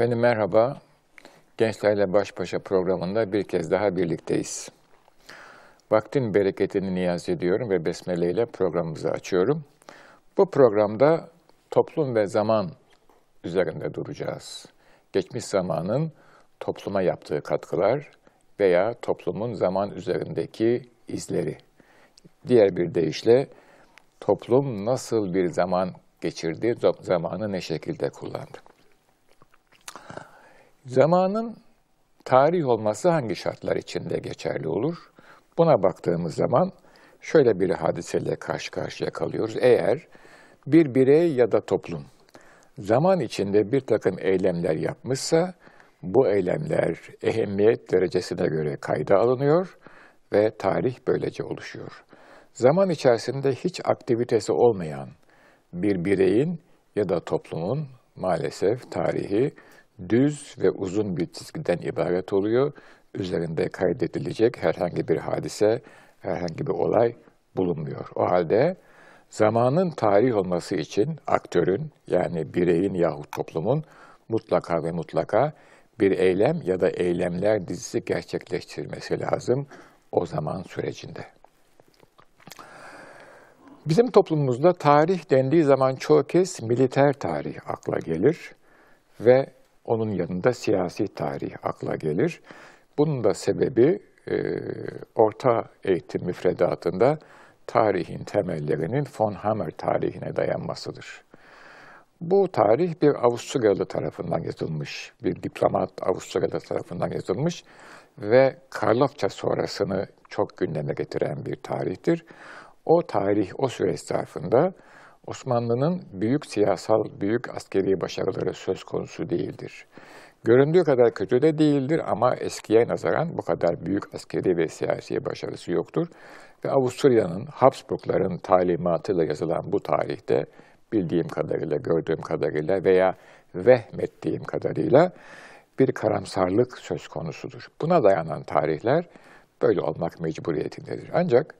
Efendim merhaba. Gençlerle Baş Başa programında bir kez daha birlikteyiz. Vaktin bereketini niyaz ediyorum ve besmele ile programımızı açıyorum. Bu programda toplum ve zaman üzerinde duracağız. Geçmiş zamanın topluma yaptığı katkılar veya toplumun zaman üzerindeki izleri. Diğer bir deyişle toplum nasıl bir zaman geçirdi, zamanı ne şekilde kullandı. Zamanın tarih olması hangi şartlar içinde geçerli olur? Buna baktığımız zaman şöyle bir hadiseyle karşı karşıya kalıyoruz. Eğer bir birey ya da toplum zaman içinde bir takım eylemler yapmışsa bu eylemler ehemmiyet derecesine göre kayda alınıyor ve tarih böylece oluşuyor. Zaman içerisinde hiç aktivitesi olmayan bir bireyin ya da toplumun maalesef tarihi düz ve uzun bir çizgiden ibaret oluyor. Üzerinde kaydedilecek herhangi bir hadise, herhangi bir olay bulunmuyor. O halde zamanın tarih olması için aktörün yani bireyin yahut toplumun mutlaka ve mutlaka bir eylem ya da eylemler dizisi gerçekleştirmesi lazım o zaman sürecinde. Bizim toplumumuzda tarih dendiği zaman çoğu kez militer tarih akla gelir ve onun yanında siyasi tarih akla gelir. Bunun da sebebi e, orta eğitim müfredatında tarihin temellerinin von Hammer tarihine dayanmasıdır. Bu tarih bir Avusturyalı tarafından yazılmış, bir diplomat Avusturyalı tarafından yazılmış ve Karlofça sonrasını çok gündeme getiren bir tarihtir. O tarih, o süreç zarfında Osmanlı'nın büyük siyasal, büyük askeri başarıları söz konusu değildir. Göründüğü kadar kötü de değildir ama eskiye nazaran bu kadar büyük askeri ve siyasi başarısı yoktur. Ve Avusturya'nın, Habsburgların talimatıyla yazılan bu tarihte bildiğim kadarıyla, gördüğüm kadarıyla veya vehmettiğim kadarıyla bir karamsarlık söz konusudur. Buna dayanan tarihler böyle olmak mecburiyetindedir. Ancak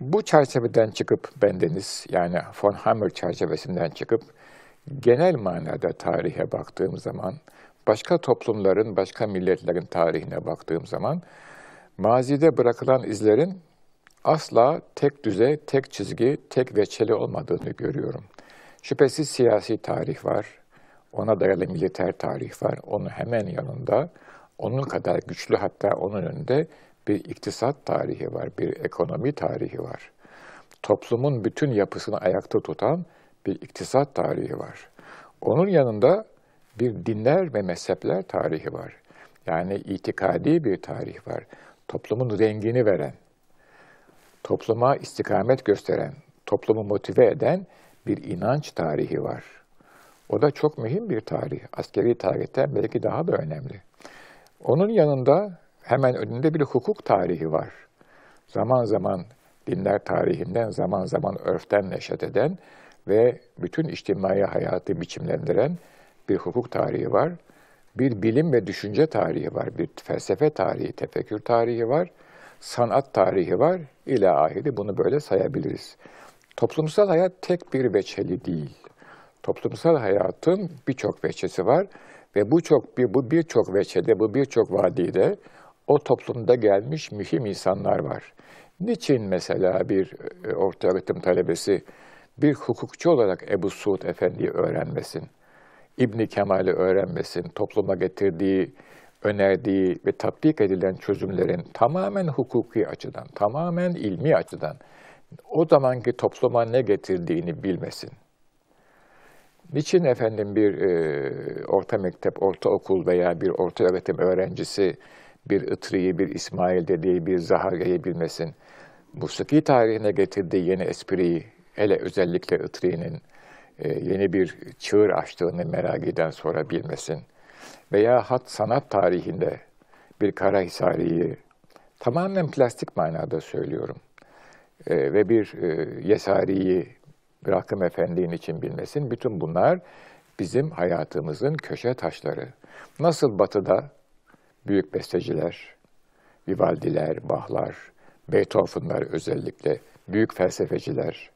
bu çerçeveden çıkıp bendeniz yani von Hammer çerçevesinden çıkıp genel manada tarihe baktığım zaman, başka toplumların, başka milletlerin tarihine baktığım zaman mazide bırakılan izlerin asla tek düze, tek çizgi, tek veçeli olmadığını görüyorum. Şüphesiz siyasi tarih var, ona dayalı militer tarih var, onun hemen yanında, onun kadar güçlü hatta onun önünde bir iktisat tarihi var, bir ekonomi tarihi var. Toplumun bütün yapısını ayakta tutan bir iktisat tarihi var. Onun yanında bir dinler ve mezhepler tarihi var. Yani itikadi bir tarih var. Toplumun rengini veren, topluma istikamet gösteren, toplumu motive eden bir inanç tarihi var. O da çok mühim bir tarih. Askeri tarihten belki daha da önemli. Onun yanında hemen önünde bir hukuk tarihi var. Zaman zaman dinler tarihinden, zaman zaman örften neşet eden ve bütün içtimai hayatı biçimlendiren bir hukuk tarihi var. Bir bilim ve düşünce tarihi var, bir felsefe tarihi, tefekkür tarihi var, sanat tarihi var, ila ahiri bunu böyle sayabiliriz. Toplumsal hayat tek bir veçeli değil. Toplumsal hayatın birçok veçesi var ve bu çok bir bu birçok veçede, bu birçok vadide o toplumda gelmiş mühim insanlar var. Niçin mesela bir e, orta öğretim talebesi bir hukukçu olarak Ebu Suud Efendi'yi öğrenmesin? İbni Kemal'i öğrenmesin, topluma getirdiği, önerdiği ve tatbik edilen çözümlerin tamamen hukuki açıdan, tamamen ilmi açıdan o zamanki topluma ne getirdiğini bilmesin. Niçin efendim bir e, orta mektep, ortaokul veya bir orta öğretim öğrencisi bir Itri'yi, bir İsmail dediği, bir Zaharya'yı bilmesin. Musiki tarihine getirdiği yeni espriyi, hele özellikle Itri'nin e, yeni bir çığır açtığını Meragi'den sonra bilmesin. Veya hat sanat tarihinde bir Karahisari'yi tamamen plastik manada söylüyorum. E, ve bir e, Yesari'yi bir Hakkım Efendi'nin için bilmesin. Bütün bunlar bizim hayatımızın köşe taşları. Nasıl batıda büyük besteciler, Vivaldiler, Bach'lar, Beethoven'lar özellikle, büyük felsefeciler,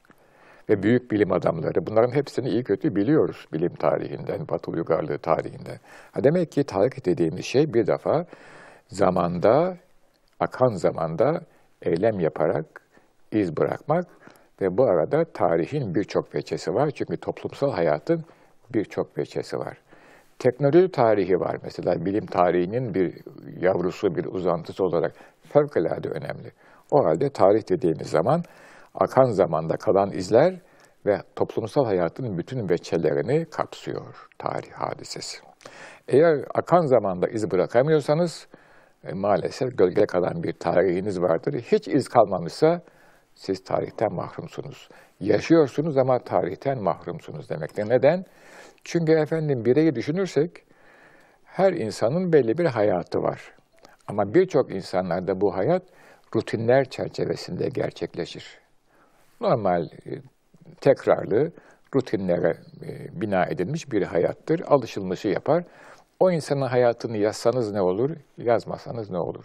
ve büyük bilim adamları. Bunların hepsini iyi kötü biliyoruz bilim tarihinden, Batı uygarlığı tarihinden. Ha demek ki tarih dediğimiz şey bir defa zamanda, akan zamanda eylem yaparak iz bırakmak ve bu arada tarihin birçok veçesi var. Çünkü toplumsal hayatın birçok veçesi var. Teknoloji tarihi var mesela bilim tarihinin bir yavrusu, bir uzantısı olarak fevkalade önemli. O halde tarih dediğimiz zaman akan zamanda kalan izler ve toplumsal hayatın bütün veçelerini kapsıyor tarih hadisesi. Eğer akan zamanda iz bırakamıyorsanız e, maalesef gölge kalan bir tarihiniz vardır. Hiç iz kalmamışsa siz tarihten mahrumsunuz. Yaşıyorsunuz ama tarihten mahrumsunuz demektir. Neden? Çünkü efendim bireyi düşünürsek her insanın belli bir hayatı var. Ama birçok insanlarda bu hayat rutinler çerçevesinde gerçekleşir. Normal, e, tekrarlı, rutinlere e, bina edilmiş bir hayattır. Alışılmışı yapar. O insanın hayatını yazsanız ne olur, yazmasanız ne olur?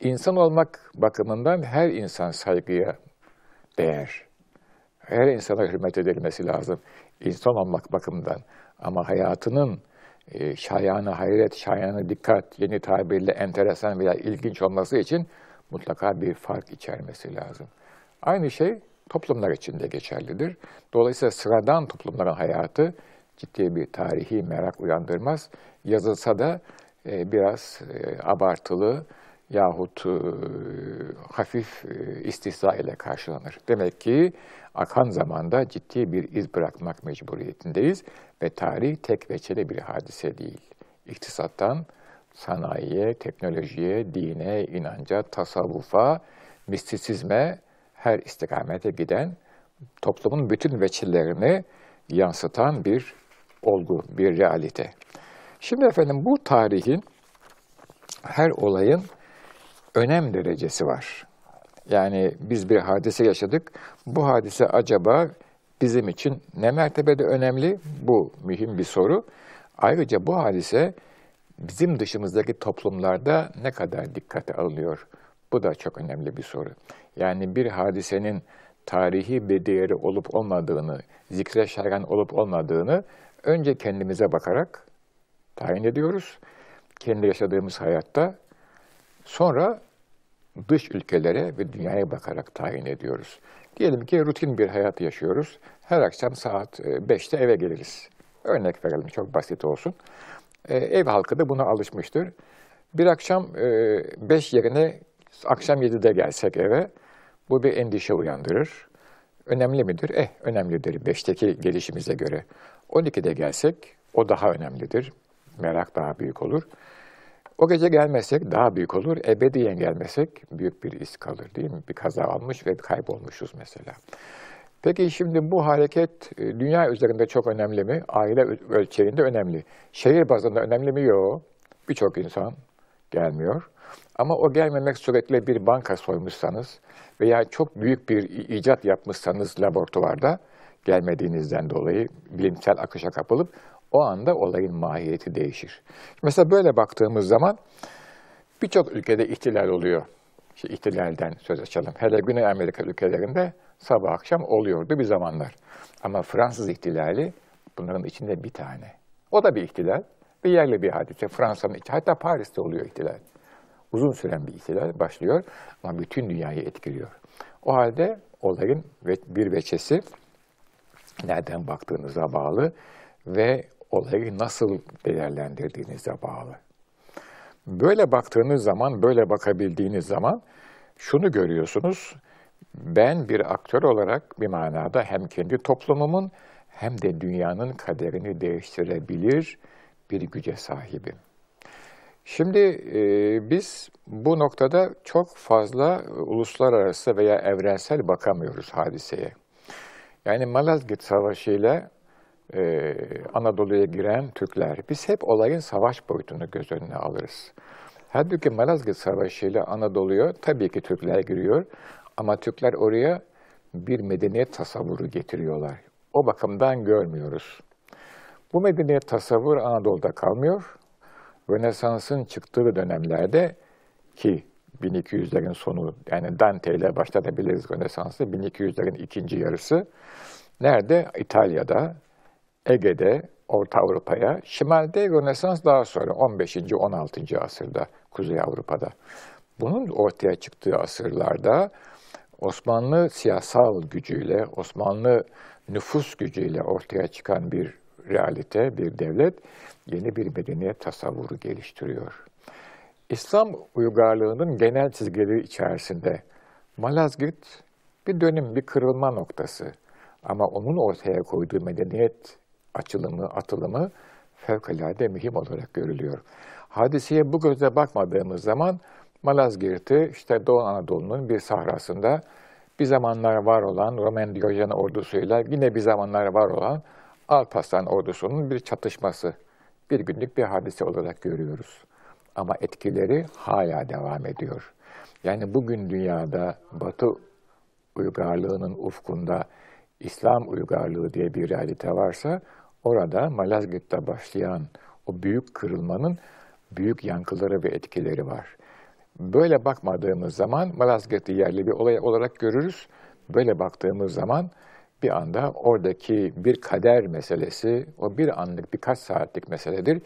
İnsan olmak bakımından her insan saygıya değer. Her insana hürmet edilmesi lazım. İnsan olmak bakımından. Ama hayatının e, şayanı hayret, şayanı dikkat, yeni tabirle enteresan veya ilginç olması için mutlaka bir fark içermesi lazım. Aynı şey toplumlar için de geçerlidir. Dolayısıyla sıradan toplumların hayatı ciddi bir tarihi merak uyandırmaz. Yazılsa da e, biraz e, abartılı yahut e, hafif e, istihza ile karşılanır. Demek ki akan zamanda ciddi bir iz bırakmak mecburiyetindeyiz ve tarih tek veçeli bir hadise değil. İktisattan sanayiye, teknolojiye, dine, inanca, tasavvufa, mistisizme her istikamete giden toplumun bütün veçillerini yansıtan bir olgu, bir realite. Şimdi efendim bu tarihin her olayın önem derecesi var. Yani biz bir hadise yaşadık. Bu hadise acaba bizim için ne mertebede önemli? Bu mühim bir soru. Ayrıca bu hadise bizim dışımızdaki toplumlarda ne kadar dikkate alınıyor? Bu da çok önemli bir soru. Yani bir hadisenin tarihi bir değeri olup olmadığını, zikre şergen olup olmadığını önce kendimize bakarak tayin ediyoruz. Kendi yaşadığımız hayatta. Sonra dış ülkelere ve dünyaya bakarak tayin ediyoruz. Diyelim ki rutin bir hayat yaşıyoruz. Her akşam saat 5'te e, eve geliriz. Örnek verelim çok basit olsun. E, ev halkı da buna alışmıştır. Bir akşam 5 e, yerine akşam 7'de gelsek eve bu bir endişe uyandırır. Önemli midir? Eh önemlidir 5'teki gelişimize göre. 12'de gelsek o daha önemlidir. Merak daha büyük olur. O gece gelmesek daha büyük olur. Ebediyen gelmesek büyük bir iz kalır değil mi? Bir kaza almış ve kaybolmuşuz mesela. Peki şimdi bu hareket e, dünya üzerinde çok önemli mi? Aile ölçeğinde önemli. Şehir bazında önemli mi? Yok. Birçok insan gelmiyor. Ama o gelmemek suretiyle bir banka soymuşsanız veya çok büyük bir icat yapmışsanız laboratuvarda gelmediğinizden dolayı bilimsel akışa kapılıp o anda olayın mahiyeti değişir. Mesela böyle baktığımız zaman birçok ülkede ihtilal oluyor. İşte ihtilalden söz açalım. Hele Güney Amerika ülkelerinde sabah akşam oluyordu bir zamanlar. Ama Fransız ihtilali bunların içinde bir tane. O da bir ihtilal ve yerli bir hadise. Fransa'nın içi, hatta Paris'te oluyor ihtilal. Uzun süren bir ihtilal başlıyor ama bütün dünyayı etkiliyor. O halde olayın bir veçesi nereden baktığınıza bağlı ve olayı nasıl değerlendirdiğinize bağlı. Böyle baktığınız zaman, böyle bakabildiğiniz zaman şunu görüyorsunuz. Ben bir aktör olarak bir manada hem kendi toplumumun hem de dünyanın kaderini değiştirebilir bir güce sahibim. Şimdi e, biz bu noktada çok fazla uluslararası veya evrensel bakamıyoruz hadiseye. Yani Malazgirt Savaşı ile e, Anadolu'ya giren Türkler, biz hep olayın savaş boyutunu göz önüne alırız. Halbuki Malazgirt Savaşı ile Anadolu'ya tabii ki Türkler giriyor ama Türkler oraya bir medeniyet tasavvuru getiriyorlar. O bakımdan görmüyoruz. Bu medeniyet tasavvur Anadolu'da kalmıyor. Rönesans'ın çıktığı dönemlerde ki 1200'lerin sonu yani Dante ile başlatabiliriz Rönesans'ı 1200'lerin ikinci yarısı Nerede? İtalya'da, Ege'de, Orta Avrupa'ya, şimalde Rönesans daha sonra 15. 16. asırda Kuzey Avrupa'da. Bunun ortaya çıktığı asırlarda Osmanlı siyasal gücüyle, Osmanlı nüfus gücüyle ortaya çıkan bir realite, bir devlet yeni bir medeniyet tasavvuru geliştiriyor. İslam uygarlığının genel çizgileri içerisinde Malazgirt bir dönüm, bir kırılma noktası. Ama onun ortaya koyduğu medeniyet açılımı, atılımı fevkalade mühim olarak görülüyor. Hadiseye bu gözle bakmadığımız zaman Malazgirt'i işte Doğu Anadolu'nun bir sahrasında bir zamanlar var olan Roman Diyojen ordusuyla yine bir zamanlar var olan Alparslan ordusunun bir çatışması, bir günlük bir hadise olarak görüyoruz. Ama etkileri hala devam ediyor. Yani bugün dünyada Batı uygarlığının ufkunda İslam uygarlığı diye bir realite varsa orada Malazgirt'te başlayan o büyük kırılmanın büyük yankıları ve etkileri var. Böyle bakmadığımız zaman Malazgirt'i yerli bir olay olarak görürüz. Böyle baktığımız zaman bir anda oradaki bir kader meselesi, o bir anlık birkaç saatlik meseledir.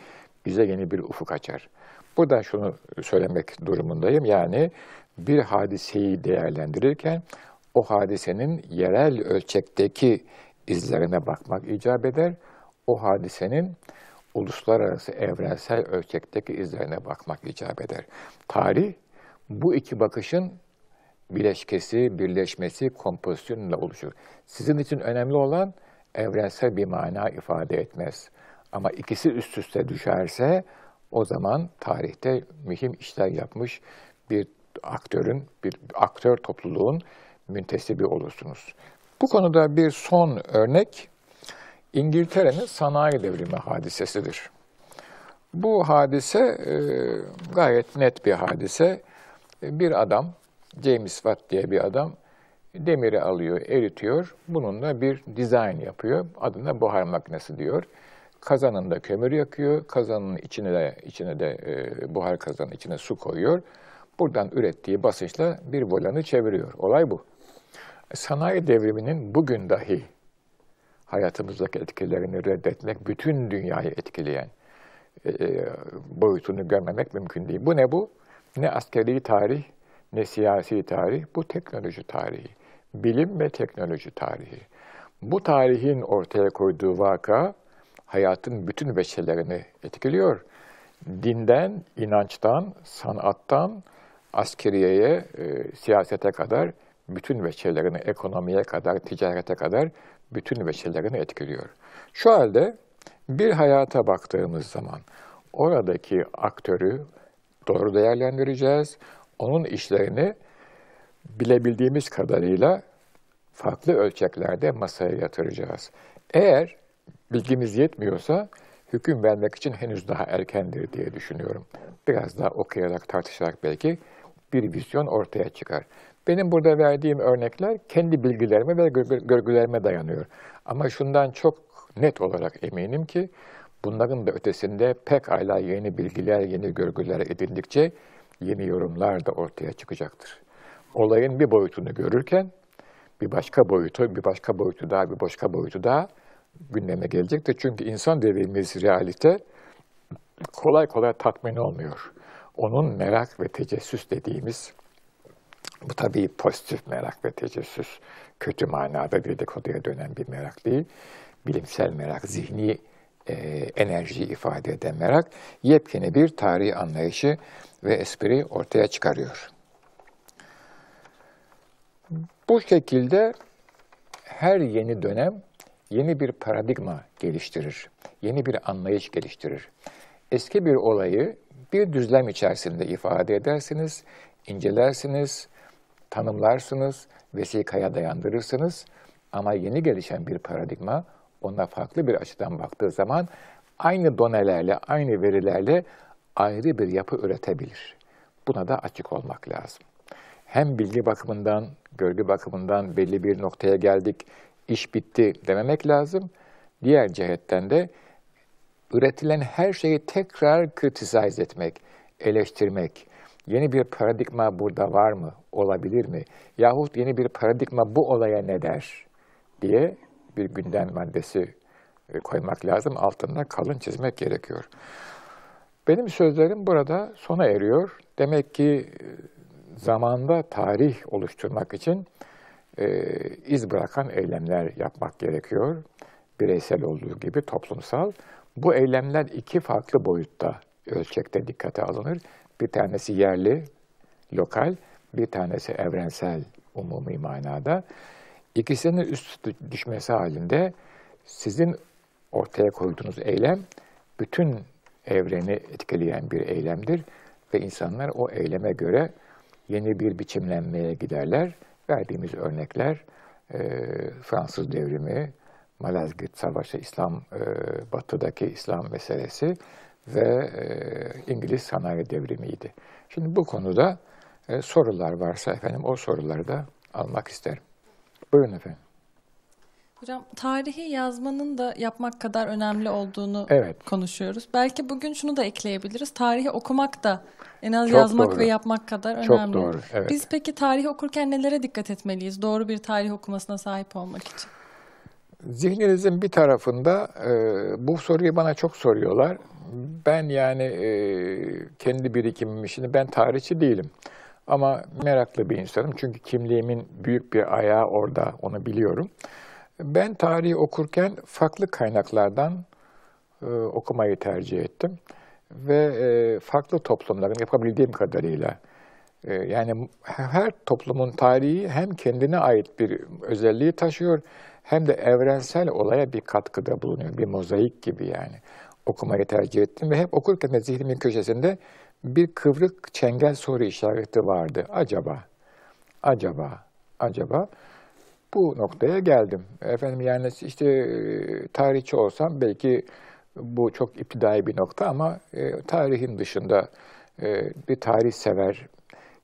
Bize yeni bir ufuk açar. Buradan şunu söylemek durumundayım. Yani bir hadiseyi değerlendirirken o hadisenin yerel ölçekteki izlerine bakmak icap eder. O hadisenin uluslararası evrensel ölçekteki izlerine bakmak icap eder. Tarih bu iki bakışın bileşkesi, birleşmesi, kompozisyonuyla oluşur. Sizin için önemli olan evrensel bir mana ifade etmez. Ama ikisi üst üste düşerse o zaman tarihte mühim işler yapmış bir aktörün, bir aktör topluluğun müntesibi olursunuz. Bu konuda bir son örnek İngiltere'nin sanayi devrimi hadisesidir. Bu hadise e, gayet net bir hadise. Bir adam, James Watt diye bir adam demiri alıyor, eritiyor. Bununla bir dizayn yapıyor. Adına buhar makinesi diyor. Kazanında kömür yakıyor. Kazanın içine de, içine de e, buhar kazanın içine su koyuyor. Buradan ürettiği basınçla bir volanı çeviriyor. Olay bu. Sanayi devriminin bugün dahi hayatımızdaki etkilerini reddetmek, bütün dünyayı etkileyen e, e, boyutunu görmemek mümkün değil. Bu ne bu? Ne askeri tarih, ne siyasi tarih, bu teknoloji tarihi. Bilim ve teknoloji tarihi. Bu tarihin ortaya koyduğu vaka, hayatın bütün veçelerini etkiliyor. Dinden, inançtan, sanattan, askeriyeye, e, siyasete kadar bütün veçelerini, ekonomiye kadar, ticarete kadar bütün veçelerini etkiliyor. Şu halde bir hayata baktığımız zaman oradaki aktörü doğru değerlendireceğiz. Onun işlerini bilebildiğimiz kadarıyla farklı ölçeklerde masaya yatıracağız. Eğer bilgimiz yetmiyorsa hüküm vermek için henüz daha erkendir diye düşünüyorum. Biraz daha okuyarak, tartışarak belki bir vizyon ortaya çıkar. Benim burada verdiğim örnekler kendi bilgilerime ve görgülerime dayanıyor. Ama şundan çok net olarak eminim ki bunların da ötesinde pek hala yeni bilgiler, yeni görgüler edindikçe yeni yorumlar da ortaya çıkacaktır. Olayın bir boyutunu görürken bir başka boyutu, bir başka boyutu daha, bir başka boyutu daha gündeme gelecektir. Çünkü insan dediğimiz realite kolay kolay tatmin olmuyor. Onun merak ve tecessüs dediğimiz bu tabii pozitif merak ve tecessüs, kötü manada dedikoduya dönen bir merak değil. Bilimsel merak, zihni e, enerjiyi ifade eden merak, yepyeni bir tarih anlayışı ve espri ortaya çıkarıyor. Bu şekilde her yeni dönem yeni bir paradigma geliştirir, yeni bir anlayış geliştirir. Eski bir olayı bir düzlem içerisinde ifade edersiniz, incelersiniz, tanımlarsınız, vesikaya dayandırırsınız ama yeni gelişen bir paradigma ona farklı bir açıdan baktığı zaman aynı donelerle, aynı verilerle ayrı bir yapı üretebilir. Buna da açık olmak lazım. Hem bilgi bakımından, görgü bakımından belli bir noktaya geldik, iş bitti dememek lazım. Diğer cihetten de üretilen her şeyi tekrar kritisize etmek, eleştirmek, Yeni bir paradigma burada var mı? Olabilir mi? Yahut yeni bir paradigma bu olaya ne der? diye bir gündem maddesi e, koymak lazım. Altında kalın çizmek gerekiyor. Benim sözlerim burada sona eriyor. Demek ki e, zamanda tarih oluşturmak için e, iz bırakan eylemler yapmak gerekiyor. Bireysel olduğu gibi toplumsal. Bu eylemler iki farklı boyutta ölçekte dikkate alınır. Bir tanesi yerli, lokal, bir tanesi evrensel, umumi manada. İkisinin üst düşmesi halinde sizin ortaya koyduğunuz eylem bütün evreni etkileyen bir eylemdir ve insanlar o eyleme göre yeni bir biçimlenmeye giderler. Verdiğimiz örnekler e, Fransız devrimi, Malazgirt Savaşı, İslam e, Batı'daki İslam meselesi ve e, İngiliz sanayi devrimiydi. Şimdi bu konuda e, sorular varsa efendim o soruları da almak isterim. Buyurun efendim. Hocam tarihi yazmanın da yapmak kadar önemli olduğunu Evet. konuşuyoruz. Belki bugün şunu da ekleyebiliriz. Tarihi okumak da en az Çok yazmak doğru. ve yapmak kadar Çok önemli. doğru, evet. Biz peki tarihi okurken nelere dikkat etmeliyiz? Doğru bir tarih okumasına sahip olmak için. Zihninizin bir tarafında e, bu soruyu bana çok soruyorlar. Ben yani e, kendi birikimim şimdi ben tarihçi değilim. Ama meraklı bir insanım. Çünkü kimliğimin büyük bir ayağı orada, onu biliyorum. Ben tarihi okurken farklı kaynaklardan e, okumayı tercih ettim. Ve e, farklı toplumların yapabildiğim kadarıyla e, yani her toplumun tarihi hem kendine ait bir özelliği taşıyor hem de evrensel olaya bir katkıda bulunuyor. Bir mozaik gibi yani. Okumayı tercih ettim ve hep okurken de zihnimin köşesinde bir kıvrık çengel soru işareti vardı. Acaba, acaba, acaba bu noktaya geldim. Efendim yani işte e, tarihçi olsam belki bu çok iptidai bir nokta ama e, tarihin dışında e, bir tarih sever,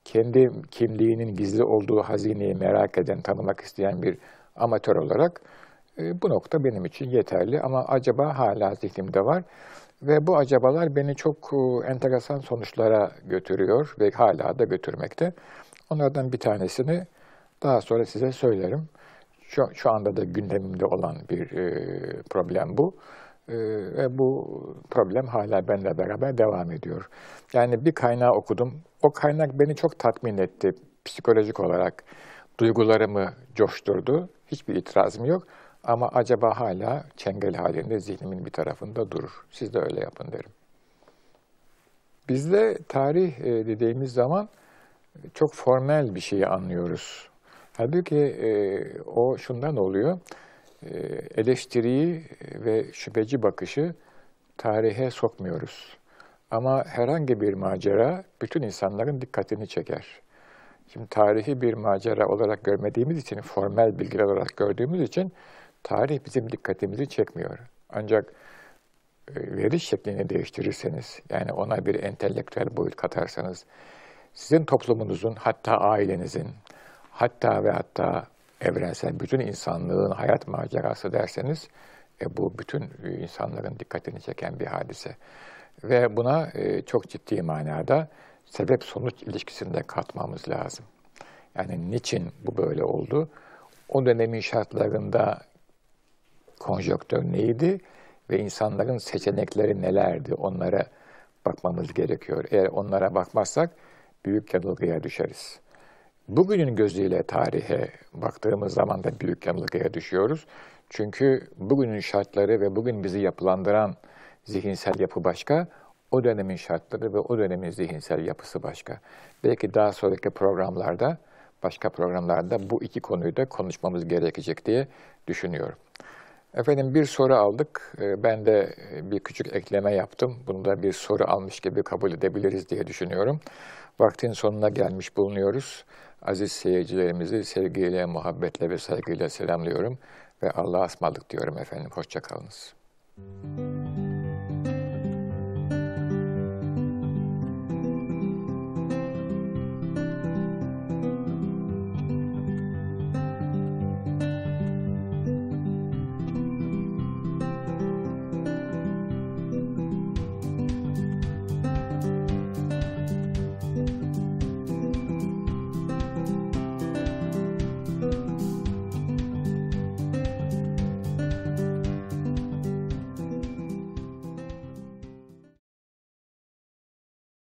kendi kimliğinin gizli olduğu hazineyi merak eden, tanımak isteyen bir amatör olarak e, bu nokta benim için yeterli. Ama acaba hala zihnimde var ve bu acabalar beni çok e, enteresan sonuçlara götürüyor ve hala da götürmekte. Onlardan bir tanesini daha sonra size söylerim. Şu, şu anda da gündemimde olan bir e, problem bu. E, ve bu problem hala benimle beraber devam ediyor. Yani bir kaynağı okudum. O kaynak beni çok tatmin etti psikolojik olarak. Duygularımı coşturdu. Hiçbir itirazım yok. Ama acaba hala çengel halinde zihnimin bir tarafında durur. Siz de öyle yapın derim. Bizde tarih e, dediğimiz zaman çok formel bir şeyi anlıyoruz. Halbuki e, o şundan oluyor. E, eleştiriyi ve şüpheci bakışı tarihe sokmuyoruz. Ama herhangi bir macera bütün insanların dikkatini çeker. Şimdi tarihi bir macera olarak görmediğimiz için, formel bilgiler olarak gördüğümüz için tarih bizim dikkatimizi çekmiyor. Ancak e, veriş şeklini değiştirirseniz, yani ona bir entelektüel boyut katarsanız, sizin toplumunuzun, hatta ailenizin, hatta ve hatta evrensel bütün insanlığın hayat macerası derseniz, e, bu bütün insanların dikkatini çeken bir hadise. Ve buna e, çok ciddi manada sebep-sonuç ilişkisinde katmamız lazım. Yani niçin bu böyle oldu? O dönemin şartlarında konjonktör neydi ve insanların seçenekleri nelerdi? Onlara bakmamız gerekiyor. Eğer onlara bakmazsak büyük yanılgıya düşeriz. Bugünün gözüyle tarihe baktığımız zaman da büyük yanılgıya düşüyoruz. Çünkü bugünün şartları ve bugün bizi yapılandıran zihinsel yapı başka, o dönemin şartları ve o dönemin zihinsel yapısı başka. Belki daha sonraki programlarda, başka programlarda bu iki konuyu da konuşmamız gerekecek diye düşünüyorum. Efendim bir soru aldık. Ee, Ben de bir küçük ekleme yaptım. Bunu da bir soru almış gibi kabul edebiliriz diye düşünüyorum. Vaktin sonuna gelmiş bulunuyoruz. Aziz seyircilerimizi sevgiyle, muhabbetle ve saygıyla selamlıyorum ve Allah'a ısmarladık diyorum efendim. Hoşça kalınız.